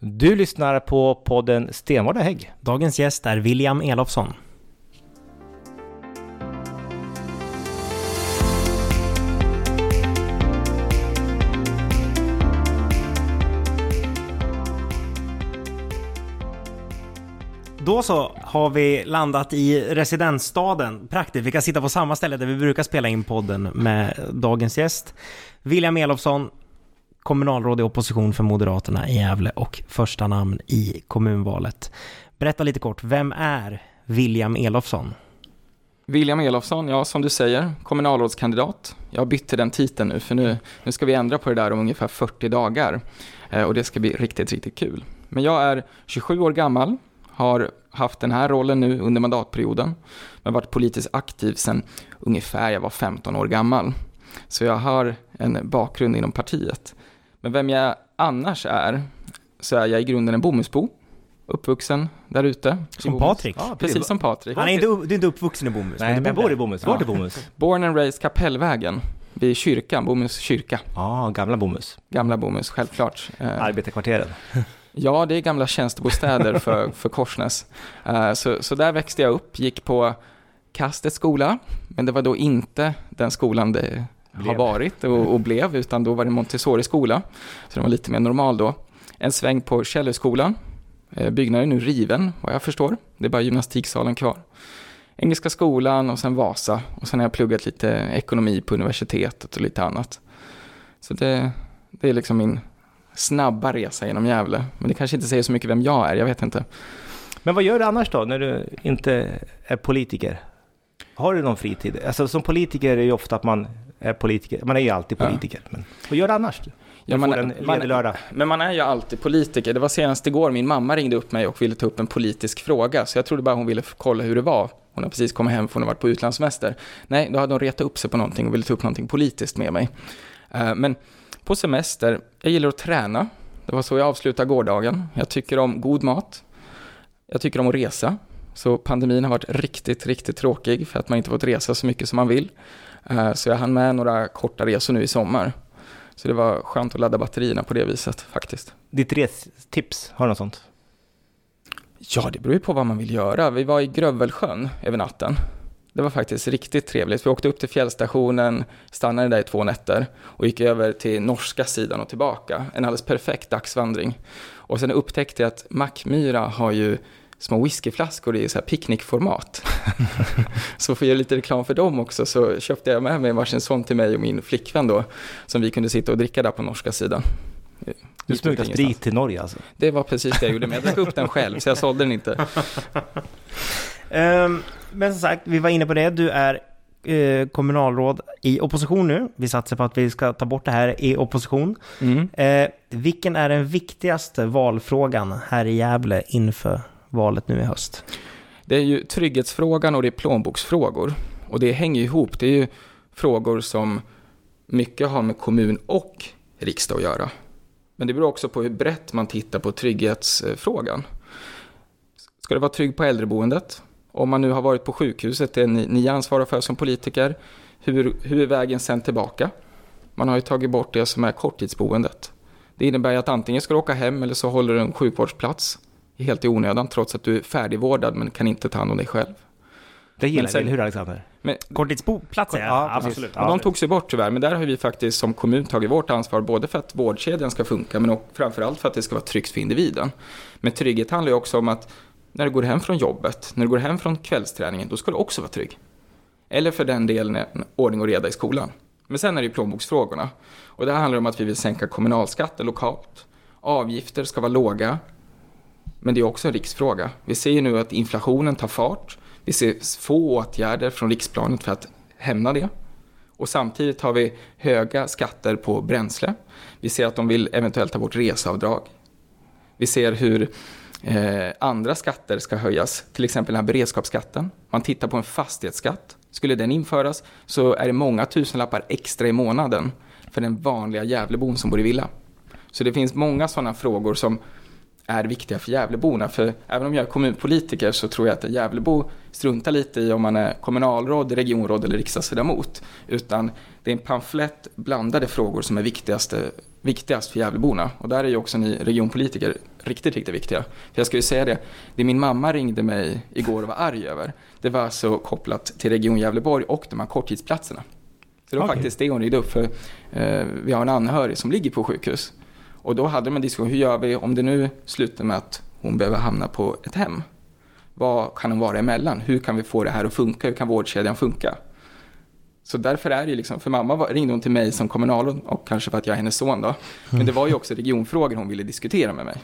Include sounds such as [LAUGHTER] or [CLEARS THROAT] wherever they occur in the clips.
Du lyssnar på podden Stenvarda Hägg. Dagens gäst är William Elofsson. Då så har vi landat i residensstaden. Praktiskt, vi kan sitta på samma ställe där vi brukar spela in podden med dagens gäst. William Elofsson, kommunalråd i opposition för Moderaterna i Gävle och första namn i kommunvalet. Berätta lite kort, vem är William Elofsson? William Elofsson, ja som du säger, kommunalrådskandidat. Jag har bytt till den titeln nu för nu, nu ska vi ändra på det där om ungefär 40 dagar. Eh, och det ska bli riktigt, riktigt kul. Men jag är 27 år gammal, har haft den här rollen nu under mandatperioden. Men varit politiskt aktiv sedan ungefär jag var 15 år gammal. Så jag har en bakgrund inom partiet. Men vem jag annars är, så är jag i grunden en bomullsbo. Uppvuxen där ute. Som Patrik? Ja, precis som Patrik. Han är inte, du är inte uppvuxen i Bomhus? Nej, men jag bor i Bomhus. Vart är Bomhus? Born and raised Kapellvägen. Vid kyrkan, Bomhus kyrka. Ja, gamla Bomhus. Gamla Bomhus, självklart. Eh, Arbetarkvarteren. [LAUGHS] Ja, det är gamla tjänstebostäder för, [LAUGHS] för Korsnäs. Uh, så, så där växte jag upp, gick på Kastets skola, men det var då inte den skolan det Blev. har varit och, och blev, utan då var det Montessori skola, så den var lite mer normal då. En sväng på Källöskolan, uh, byggnaden är nu riven, vad jag förstår. Det är bara gymnastiksalen kvar. Engelska skolan och sen Vasa, och sen har jag pluggat lite ekonomi på universitetet och lite annat. Så det, det är liksom min snabba resa genom Gävle. Men det kanske inte säger så mycket vem jag är, jag vet inte. Men vad gör du annars då, när du inte är politiker? Har du någon fritid? Alltså som politiker är det ju ofta att man är politiker. Man är ju alltid politiker. Men vad gör du annars? Ja, man, en man- lördag. Men man är ju alltid politiker. Det var senast igår min mamma ringde upp mig och ville ta upp en politisk fråga. Så jag trodde bara hon ville kolla hur det var. Hon har precis kommit hem för hon har varit på utlandssemester. Nej, då hade hon retat upp sig på någonting och ville ta upp någonting politiskt med mig. Eh, Men på semester, jag gillar att träna. Det var så jag avslutade gårdagen. Jag tycker om god mat. Jag tycker om att resa. Så pandemin har varit riktigt, riktigt tråkig för att man inte fått resa så mycket som man vill. Eh, Så jag hann med några korta resor nu i sommar. Så det var skönt att ladda batterierna på det viset faktiskt. Ditt restips, har du något sånt? Ja, det beror ju på vad man vill göra. Vi var i Grövelsjön över natten. Det var faktiskt riktigt trevligt. Vi åkte upp till fjällstationen, stannade där i två nätter och gick över till norska sidan och tillbaka. En alldeles perfekt dagsvandring. Och sen upptäckte jag att Mackmyra har ju små whiskyflaskor i så här picknickformat. [LAUGHS] så för att göra lite reklam för dem också så köpte jag med mig varsin sån till mig och min flickvän då, som vi kunde sitta och dricka där på norska sidan. Du smugglade sprit till Norge alltså? Det var precis det jag gjorde, men jag drack upp den själv, så jag sålde den inte. [LAUGHS] Ehm, men som sagt, vi var inne på det. Du är eh, kommunalråd i opposition nu. Vi satsar på att vi ska ta bort det här i opposition. Mm. Eh, vilken är den viktigaste valfrågan här i Gävle inför valet nu i höst? Det är ju trygghetsfrågan och det är plånboksfrågor. Och det hänger ju ihop. Det är ju frågor som mycket har med kommun och riksdag att göra. Men det beror också på hur brett man tittar på trygghetsfrågan. Ska det vara trygg på äldreboendet? Om man nu har varit på sjukhuset, det är ni, ni ansvarar för som politiker. Hur, hur är vägen sen tillbaka? Man har ju tagit bort det som är korttidsboendet. Det innebär ju att antingen ska du åka hem eller så håller du en sjukvårdsplats helt i onödan trots att du är färdigvårdad men kan inte ta hand om dig själv. Det gillar vi, eller hur Alexander? Men, Korttidsboplatser, Ja, ja, absolut. och de togs ju bort tyvärr, men där har vi faktiskt som kommun tagit vårt ansvar både för att vårdkedjan ska funka men framförallt för att det ska vara tryggt för individen. Men trygghet handlar ju också om att när du går hem från jobbet, när du går hem från kvällsträningen, då ska du också vara trygg. Eller för den delen en ordning och reda i skolan. Men sen är det ju plånboksfrågorna. Och det här handlar om att vi vill sänka kommunalskatten lokalt. Avgifter ska vara låga. Men det är också en riksfråga. Vi ser ju nu att inflationen tar fart. Vi ser få åtgärder från riksplanet för att hämna det. Och samtidigt har vi höga skatter på bränsle. Vi ser att de vill eventuellt ta bort reseavdrag. Vi ser hur eh, andra skatter ska höjas, till exempel den här beredskapsskatten. Man tittar på en fastighetsskatt. Skulle den införas så är det många tusenlappar extra i månaden för den vanliga Gävlebon som bor i villa. Så det finns många sådana frågor som är viktiga för Gävleborna. För även om jag är kommunpolitiker så tror jag att en Gävlebo struntar lite i om man är kommunalråd, regionråd eller riksdagsledamot. Utan det är en pamflett blandade frågor som är viktigaste, viktigast för Gävleborna. Och där är ju också ni regionpolitiker riktigt, riktigt viktiga. För jag ska ju säga det, det min mamma ringde mig igår och var arg över, det var alltså kopplat till Region Gävleborg och de här korttidsplatserna. Så det var Okej. faktiskt det hon ringde upp för eh, vi har en anhörig som ligger på sjukhus. Och då hade de en diskussion, hur gör vi om det nu slutar med att hon behöver hamna på ett hem? Vad kan hon vara emellan? Hur kan vi få det här att funka? Hur kan vårdkedjan funka? Så därför är det ju liksom, för mamma ringde hon till mig som kommunalråd och kanske för att jag är hennes son då. Men det var ju också regionfrågor hon ville diskutera med mig.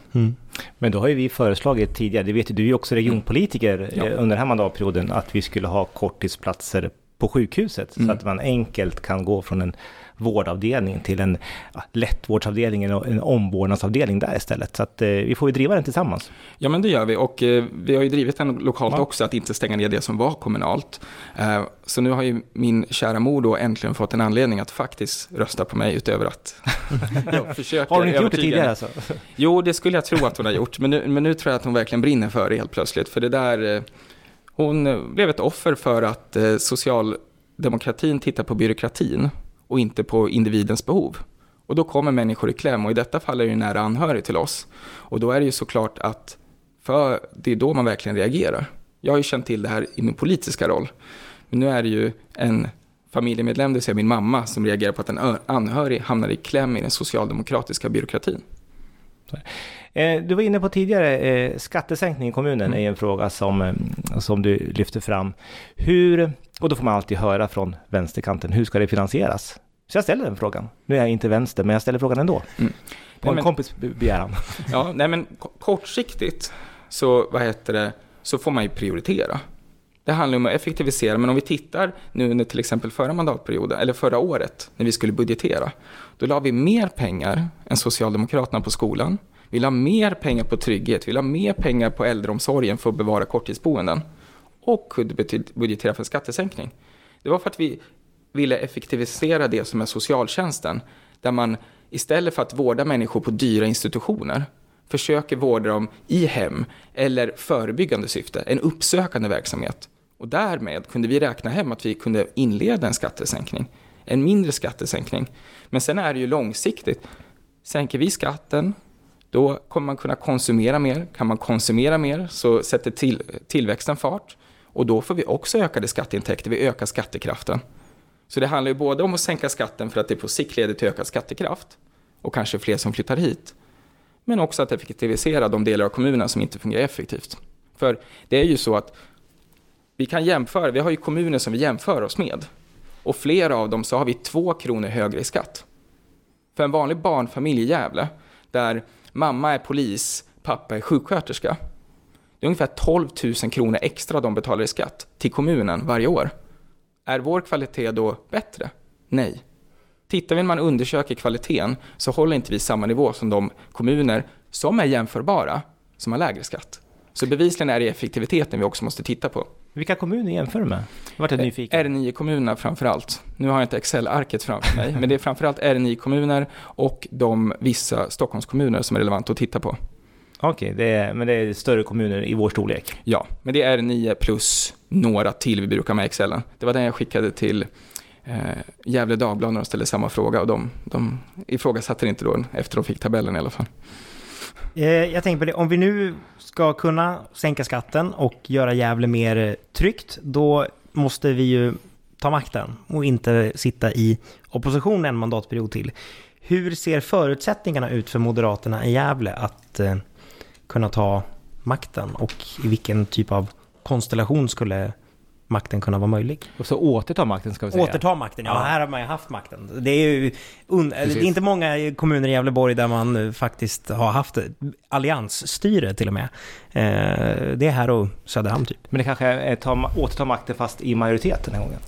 Men då har ju vi föreslagit tidigare, det vet ju du är ju också regionpolitiker Ja. eh, under den här mandatperioden, att vi skulle ha korttidsplatser på sjukhuset. Mm. Så att man enkelt kan gå från en vårdavdelning till en ja, lättvårdsavdelning, en, en omvårdnadsavdelning där istället. Så att eh, vi får ju driva den tillsammans. Ja men det gör vi och eh, vi har ju drivit den lokalt Ja. också att inte stänga ner det som var kommunalt. Eh, så nu har ju min kära mor då äntligen fått en anledning att faktiskt rösta på mig utöver att [LAUGHS] jag försöker Har du inte gjort det tidigare alltså? Jo, det skulle jag tro att hon har gjort, men nu, men nu tror jag att hon verkligen brinner för det helt plötsligt. För det där, eh, hon eh, blev ett offer för att eh, socialdemokratin tittar på byråkratin och inte på individens behov. Och då kommer människor i kläm och i detta fall är det nära anhörig till oss. Och då är det ju såklart att för det är då man verkligen reagerar. Jag har ju känt till det här i min politiska roll. Men nu är det ju en familjemedlem, det vill säga min mamma, som reagerar på att en anhörig hamnar i kläm i den socialdemokratiska byråkratin. Eh, Du var inne på tidigare, eh, skattesänkning i kommunen Mm. är en fråga som, eh, som du lyfter fram. Hur, och då får man alltid höra från vänsterkanten, hur ska det finansieras? Så jag ställer den frågan. Nu är jag inte vänster, men jag ställer frågan ändå. Mm. På en men- kompis be- begäran. [LAUGHS] Ja, nej men ko- kortsiktigt så, vad heter det, så får man ju prioritera. Det handlar om att effektivisera, men om vi tittar nu under till exempel förra mandatperioden, eller förra året, när vi skulle budgetera, då la vi mer pengar än Socialdemokraterna på skolan. Vi ha mer pengar på trygghet, vi ha mer pengar på äldreomsorgen för att bevara korttidsboenden och kunde budgetera för en skattesänkning. Det var för att vi ville effektivisera det som är socialtjänsten, där man istället för att vårda människor på dyra institutioner försöker vårda dem i hem eller förebyggande syfte, en uppsökande verksamhet. Och därmed kunde vi räkna hem att vi kunde inleda en skattesänkning, en mindre skattesänkning. Men sen är det ju långsiktigt. Sänker vi skatten, då kommer man kunna konsumera mer. Kan man konsumera mer så sätter till, tillväxten fart. Och då får vi också ökade skatteintäkter, vi ökar skattekraften. Så det handlar ju både om att sänka skatten för att det på sikt leder till ökad skattekraft och kanske fler som flyttar hit. Men också att effektivisera de delar av kommunen som inte fungerar effektivt. För det är ju så att vi kan jämföra, vi har ju kommuner som vi jämför oss med. Och flera av dem så har vi två kronor högre i skatt. För en vanlig barnfamilj i Gävle, där mamma är polis, pappa är sjuksköterska. Det är ungefär 12 000 kronor extra de betalar i skatt till kommunen varje år. Är vår kvalitet då bättre? Nej. Tittar vi när man undersöker kvaliteten så håller inte vi samma nivå som de kommuner som är jämförbara, som har lägre skatt. Så bevisligen är det effektiviteten vi också måste titta på. Vilka kommuner jämför du med? Vart nyfiken. Är det nio kommunerna framför allt? Nu har jag inte Excel-arket framför mig, men det är framför allt är det nio kommuner och de vissa Stockholmskommuner som är relevant att titta på. Okej, det är, men det är större kommuner i vår storlek. Ja, men det är nio plus några till vi brukar med Excelen. Det var den jag skickade till eh, Gävle Dagblad när de ställde samma fråga och de, de ifrågasatte det inte då efter de fick tabellen i alla fall. Eh, jag tänker på det, om vi nu ska kunna sänka skatten och göra Gävle mer tryggt, då måste vi ju ta makten och inte sitta i opposition en mandatperiod till. Hur ser förutsättningarna ut för Moderaterna i Gävle att eh, kunna ta makten och i vilken typ av konstellation skulle makten kunna vara möjlig? Och så återta makten ska vi säga. Återta makten, ja, Ja. här har man ju haft makten. Det är ju un- det är inte många kommuner i Gävleborg där man faktiskt har haft alliansstyre till och med. Eh, det är här och Söderhamn typ. Men det kanske är ta, återta makten fast i majoritet den här gången.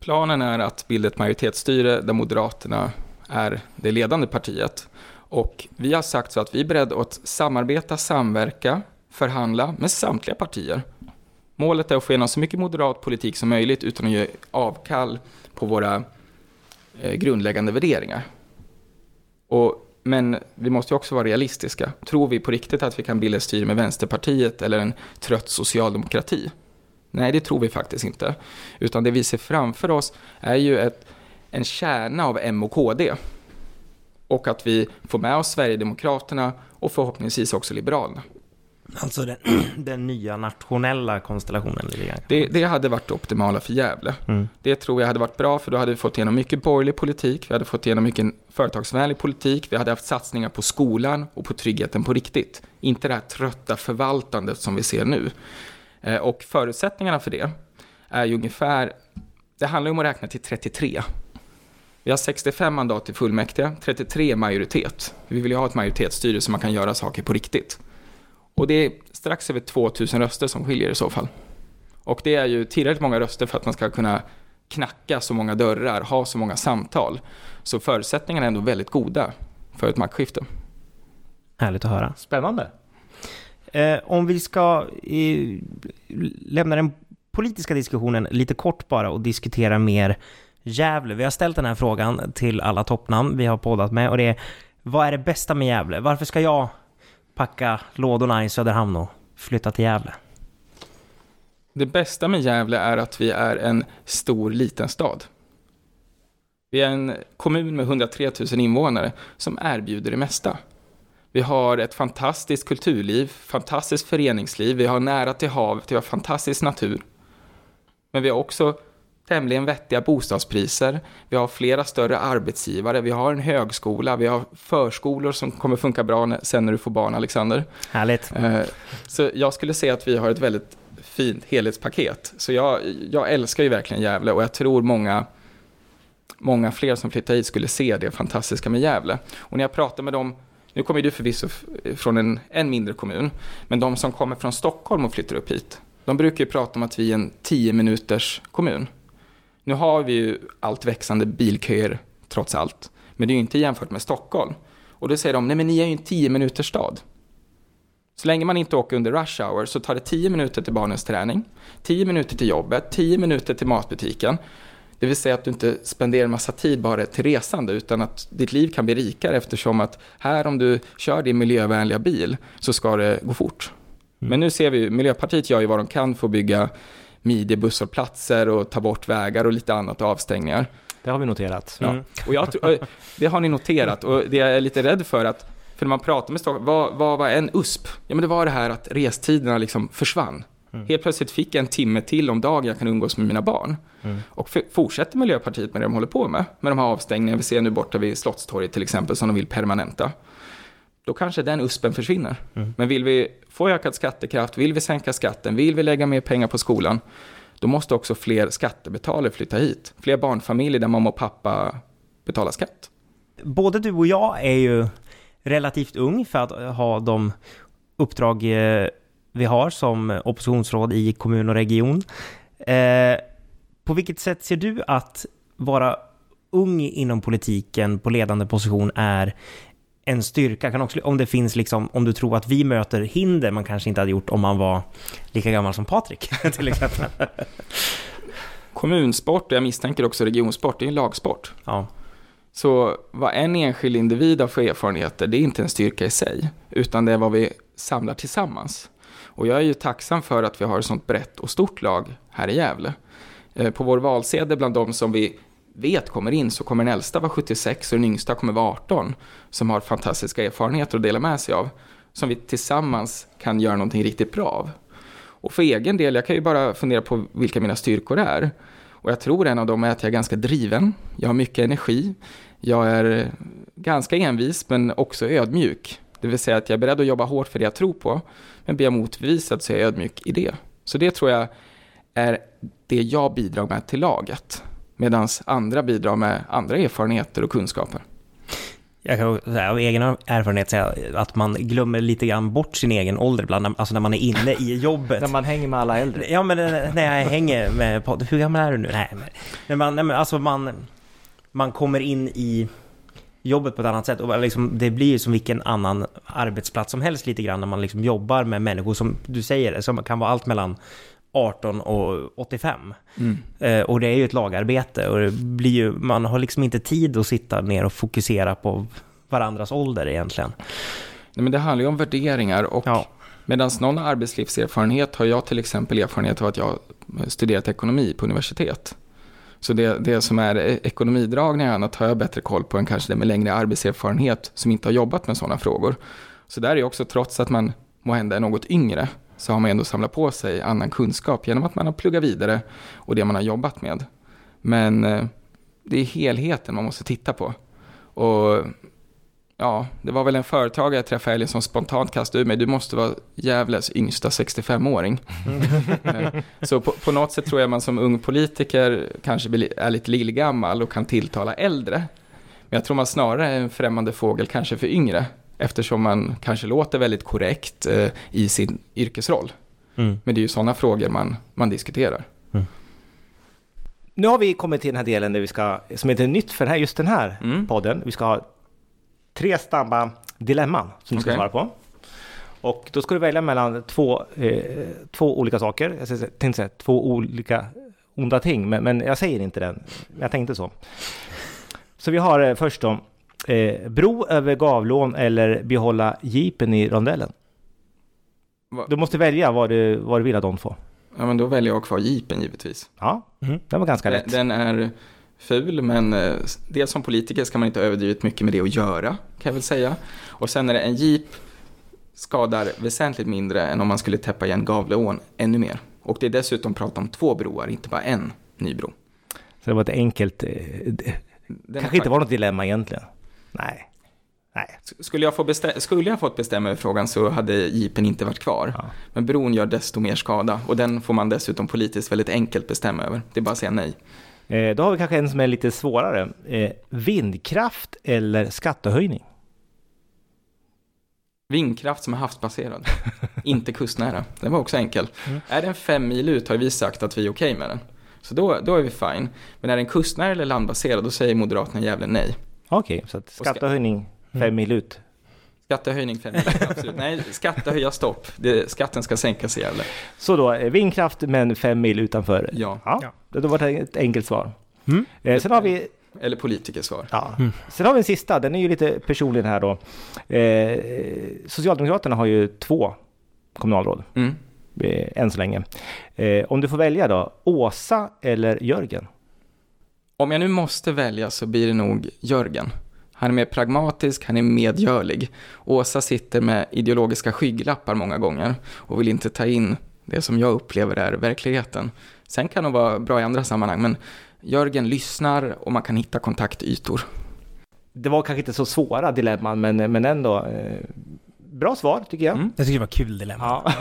Planen är att bilda ett majoritetsstyre där Moderaterna är det ledande partiet. Och vi har sagt så att vi är beredda att samarbeta, samverka, förhandla med samtliga partier. Målet är att få igenom så mycket moderat politik som möjligt utan att ge avkall på våra eh, grundläggande värderingar. Och, men vi måste ju också vara realistiska. Tror vi på riktigt att vi kan bilda ett styre med Vänsterpartiet eller en trött socialdemokrati? Nej, det tror vi faktiskt inte. Utan det vi ser framför oss är ju ett, en kärna av M och KD. Och att vi får med oss Sverigedemokraterna och förhoppningsvis också Liberalerna. Alltså den, [CLEARS THROAT] den nya nationella konstellationen lite. Det, det hade varit det optimala för Gävle. Mm. Det tror jag hade varit bra för då hade vi fått igenom mycket borgerlig politik, vi hade fått igenom mycket företagsvänlig politik, vi hade haft satsningar på skolan och på tryggheten på riktigt. Inte det här trötta förvaltandet som vi ser nu. Eh, Och förutsättningarna för det är ju ungefär, det handlar om att räkna till 33. Vi har 65 mandat i fullmäktige, 33 är majoritet. Vi vill ju ha ett majoritetsstyre så man kan göra saker på riktigt. Och det är strax över 2000 röster som skiljer i så fall. Och det är ju tillräckligt många röster för att man ska kunna knacka så många dörrar, ha så många samtal. Så förutsättningarna är ändå väldigt goda för ett maktskifte. Härligt att höra. Spännande. Eh, om vi ska eh, lämna den politiska diskussionen lite kort bara och diskutera mer Gävle. Vi har ställt den här frågan till alla toppnamn vi har poddat med och det är vad är det bästa med Gävle? Varför ska jag packa lådorna i Söderhamn och flytta till Gävle? Det bästa med Gävle är att vi är en stor liten stad. Vi är en kommun med 103 000 invånare som erbjuder det mesta. Vi har ett fantastiskt kulturliv, fantastiskt föreningsliv, vi har nära till havet, vi har fantastisk natur. Men vi har också tämligen vettiga bostadspriser, vi har flera större arbetsgivare, vi har en högskola, vi har förskolor som kommer funka bra sen när du får barn, Alexander. Härligt. Eh, Så jag skulle säga att vi har ett väldigt fint helhetspaket. Så jag, jag älskar ju verkligen Gävle och jag tror många, många fler som flyttar hit skulle se det fantastiska med Gävle. Och när jag pratar med dem, nu kommer du förvisso från en, en mindre kommun, men de som kommer från Stockholm och flyttar upp hit, de brukar ju prata om att vi är en 10 minuters kommun. Nu har vi ju allt växande bilköer trots allt, men det är ju inte jämfört med Stockholm. Och då säger de, nej men ni är ju en 10 minuters stad. Så länge man inte åker under rush hour så tar det 10 minuter till barnens träning, 10 minuter till jobbet, 10 minuter till matbutiken. Det vill säga att du inte spenderar en massa tid bara till resande utan att ditt liv kan bli rikare eftersom att här om du kör din miljövänliga bil så ska det gå fort. Men nu ser vi, Miljöpartiet gör ju vad de kan för att bygga midjebusshållplatser och ta bort vägar och lite annat och avstängningar. Det har vi noterat. Ja. Mm. Och jag det har ni noterat och det jag är lite rädd för att, för när man pratar med Stockholm, vad, vad var en USP? Ja men det var det här att restiderna liksom försvann. Helt plötsligt fick jag en timme till om dagen jag kan umgås med mina barn. Och för, fortsätter Miljöpartiet med det de håller på med, med de här avstängningarna vi ser nu borta vid Slottstorget till exempel, som de vill permanenta. Då kanske den USPen försvinner. Men vill vi få ökad skattekraft, vill vi sänka skatten, vill vi lägga mer pengar på skolan, då måste också fler skattebetalare flytta hit. Fler barnfamiljer där mamma och pappa betalar skatt. Både du och jag är ju relativt ung för att ha de uppdrag eh, vi har som oppositionsråd i kommun och region. Eh, på vilket sätt ser du att vara ung inom politiken på ledande position är en styrka? Kan också, om det finns liksom, om du tror att vi möter hinder man kanske inte hade gjort om man var lika gammal som Patrik [LAUGHS] till exempel. Kommunsport, och jag misstänker också regionsport, det är en lagsport. Ja. Så vad en enskild individ har för erfarenheter, det är inte en styrka i sig, utan det är vad vi samlar tillsammans. Och jag är ju tacksam för att vi har ett sånt brett och stort lag här i Gävle. Eh, På vår valsedel bland de som vi vet kommer in så kommer den äldsta vara 76 och den yngsta kommer vara 18 som har fantastiska erfarenheter att dela med sig av som vi tillsammans kan göra någonting riktigt bra av. Och för egen del, jag kan ju bara fundera på vilka mina styrkor är. Och jag tror en av dem är att jag är ganska driven, jag har mycket energi, jag är ganska envis men också ödmjuk. Det vill säga att jag är beredd att jobba hårt för det jag tror på, men blir jag motbevisad så är jag ödmjuk i det. Så det tror jag är det jag bidrar med till laget, medan andra bidrar med andra erfarenheter och kunskaper. Jag kan säga, av egen erfarenhet säga att man glömmer lite grann bort sin egen ålder ibland, alltså när man är inne i [LAUGHS] jobbet. När man hänger med alla äldre. Ja men eh, när jag hänger med podd, hur gammal är du nu? Nej men, men, man, nej, men alltså man, man kommer in i jobbet på ett annat sätt och liksom, det blir som vilken annan arbetsplats som helst lite grann när man liksom jobbar med människor som du säger, som kan vara allt mellan 18 och 85. Eh, och det är ju ett lagarbete och det blir ju, man har liksom inte tid att sitta ner och fokusera på varandras ålder egentligen. Nej, men det handlar ju om värderingar och Ja. medan någon har arbetslivserfarenhet har jag till exempel erfarenhet av att jag har studerat ekonomi på universitet. Så det, det som är ekonomidragningar och annat har jag bättre koll på än kanske det med längre arbetserfarenhet som inte har jobbat med sådana frågor. Så där är också, trots att man måhända är något yngre, så har man ändå samlat på sig annan kunskap genom att man har pluggat vidare och det man har jobbat med. Men eh, det är helheten man måste titta på. Och ja, det var väl en företagare jag träffade helgen som spontant kastade ur mig, du måste vara Gävles yngsta 65-åring. [LAUGHS] Så på, på något sätt tror jag man som ung politiker kanske blir- är lite lillgammal och kan tilltala äldre. Men jag tror man snarare är en främmande fågel kanske för yngre, eftersom man kanske låter väldigt korrekt eh, i sin yrkesroll. Mm. Men det är ju sådana frågor man, man diskuterar. Nu har vi kommit till den här delen där vi ska, som heter nytt för den här, just den här Mm. podden. Vi ska ha tre snabba dilemman som du ska Okej. svara på. Och då ska du välja mellan två, eh, två olika saker. Jag tänkte säga två olika onda ting, men, men jag säger inte den. Jag tänkte så. Så vi har eh, först då, eh, bro över Gavlån eller behålla jeepen i rondellen. Va- Du måste välja vad du, vad du vill av de två. Ja, men då väljer jag kvar jeepen givetvis. Ja, Mm. det var ganska Den, lätt. den är ful, men eh, dels som politiker ska man inte överdrivet mycket med det att göra, kan jag väl säga. Och sen är det en jeep skadar väsentligt mindre än om man skulle täppa igen Gavleån ännu mer. Och det är dessutom prat om två broar, inte bara en ny bro. Så det var ett enkelt... Eh, det Den kanske inte var något dilemma egentligen. Nej. Nej. Skulle jag, få skulle jag fått bestämma över frågan så hade jeepen inte varit kvar. Ja. Men bron gör desto mer skada och den får man dessutom politiskt väldigt enkelt bestämma över. Det är bara att säga nej. Eh, då har vi kanske en som är lite svårare. Eh, vindkraft eller skattehöjning? Vindkraft som är havsbaserad, [LAUGHS] inte kustnära. Den var också enkel. Mm. Är den fem mil ut har vi sagt att vi är okej med den. Så då, då är vi fine. Men är den kustnära eller landbaserad, då säger Moderaterna jävla nej. Okej, så att ska- skattehöjning fem mil ut. Skattehöjning fem mil, [LAUGHS] absolut. Nej, skattehöja stopp. Det, skatten ska sänkas i Gävle. Så då, eh, vindkraft men fem mil utanför. Ja, Ja, Ja. det var ett enkelt svar. Mm. Eh, sen har vi eller politikersvar. Ja. Sen har vi en sista, den är ju lite personlig här då. Eh, Socialdemokraterna har ju två kommunalråd, Mm. eh, än så länge. Eh, om du får välja då, Åsa eller Jörgen? Om jag nu måste välja så blir det nog Jörgen. Han är mer pragmatisk, han är medgörlig. Åsa sitter med ideologiska skygglappar många gånger och vill inte ta in det som jag upplever är verkligheten. Sen kan de vara bra i andra sammanhang, men Jörgen lyssnar och man kan hitta kontaktytor. Det var kanske inte så svåra dilemman, men, men ändå. Eh, bra svar tycker jag. Mm. Jag tycker det var kul dilemma. Ja.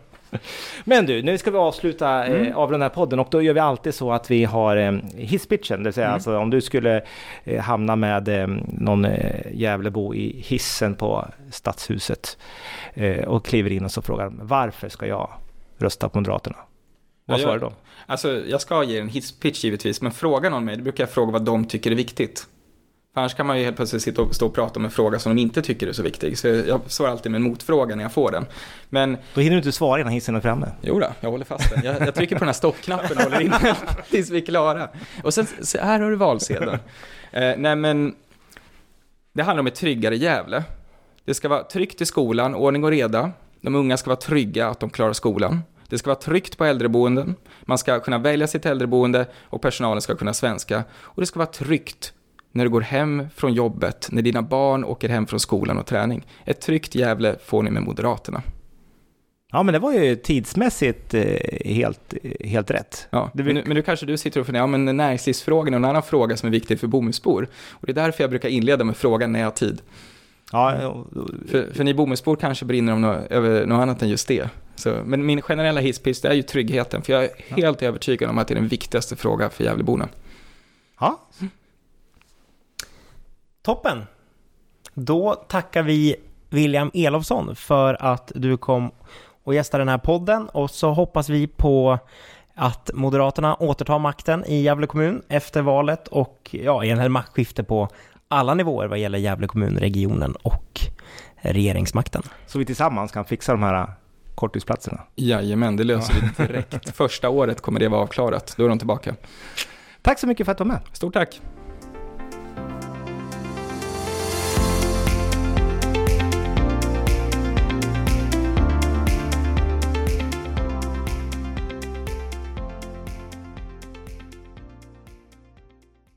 [LAUGHS] [LAUGHS] Men du, nu ska vi avsluta Mm. eh, av den här podden och då gör vi alltid så att vi har eh, hisspitchen, det vill säga Mm. alltså om du skulle eh, hamna med eh, någon eh, Gävlebo i hissen på Stadshuset och kliver in och så frågar varför ska jag rösta på Moderaterna? Vad svarar du då? Alltså, jag ska ge en hisspitch givetvis, men fråga någon mig, då brukar jag fråga vad de tycker är viktigt. För annars kan man ju helt plötsligt sitta och stå och prata om en fråga som de inte tycker är så viktig. Så jag svarar alltid med en motfråga när jag får den. Men Då hinner du inte svara innan hissen är framme. Jo då, jag håller fast den. Jag, jag trycker på den här stoppknappen och håller in den [LAUGHS] tills vi är klara. Och sen, så här har du valsedeln. Eh, nej men, det handlar om ett tryggare Gävle. Det ska vara tryggt i skolan, ordning och reda. De unga ska vara trygga att de klarar skolan. Det ska vara tryggt på äldreboenden. Man ska kunna välja sitt äldreboende och personalen ska kunna svenska. Och det ska vara tryggt när du går hem från jobbet, när dina barn åker hem från skolan och träning. Ett tryggt Gävle får ni med Moderaterna. Ja, men det var ju tidsmässigt eh, helt, helt rätt. Ja, men, nu, men nu kanske du sitter och funderar, ja men näringslivsfrågan är en annan fråga som är viktig för Bomhusbor. Och det är därför jag brukar inleda med frågan när jag har tid. Ja, och- För, för ni Bomhusbor kanske brinner om nå- över något annat än just det. Så, men min generella hisspiss, det är ju tryggheten. För jag är helt övertygad om att det är den viktigaste frågan för Gävleborna. ja. Toppen! Då tackar vi William Elofsson för att du kom och gästade den här podden och så hoppas vi på att Moderaterna återtar makten i Gävle kommun efter valet och ja, i en maktskifte på alla nivåer vad gäller Gävle kommun, regionen och regeringsmakten. Så vi tillsammans kan fixa de här korttidsplatserna. Jajamän, det löser vi direkt. [LAUGHS] Första året kommer det vara avklarat. Då är de tillbaka. Tack så mycket för att du var med. Stort tack!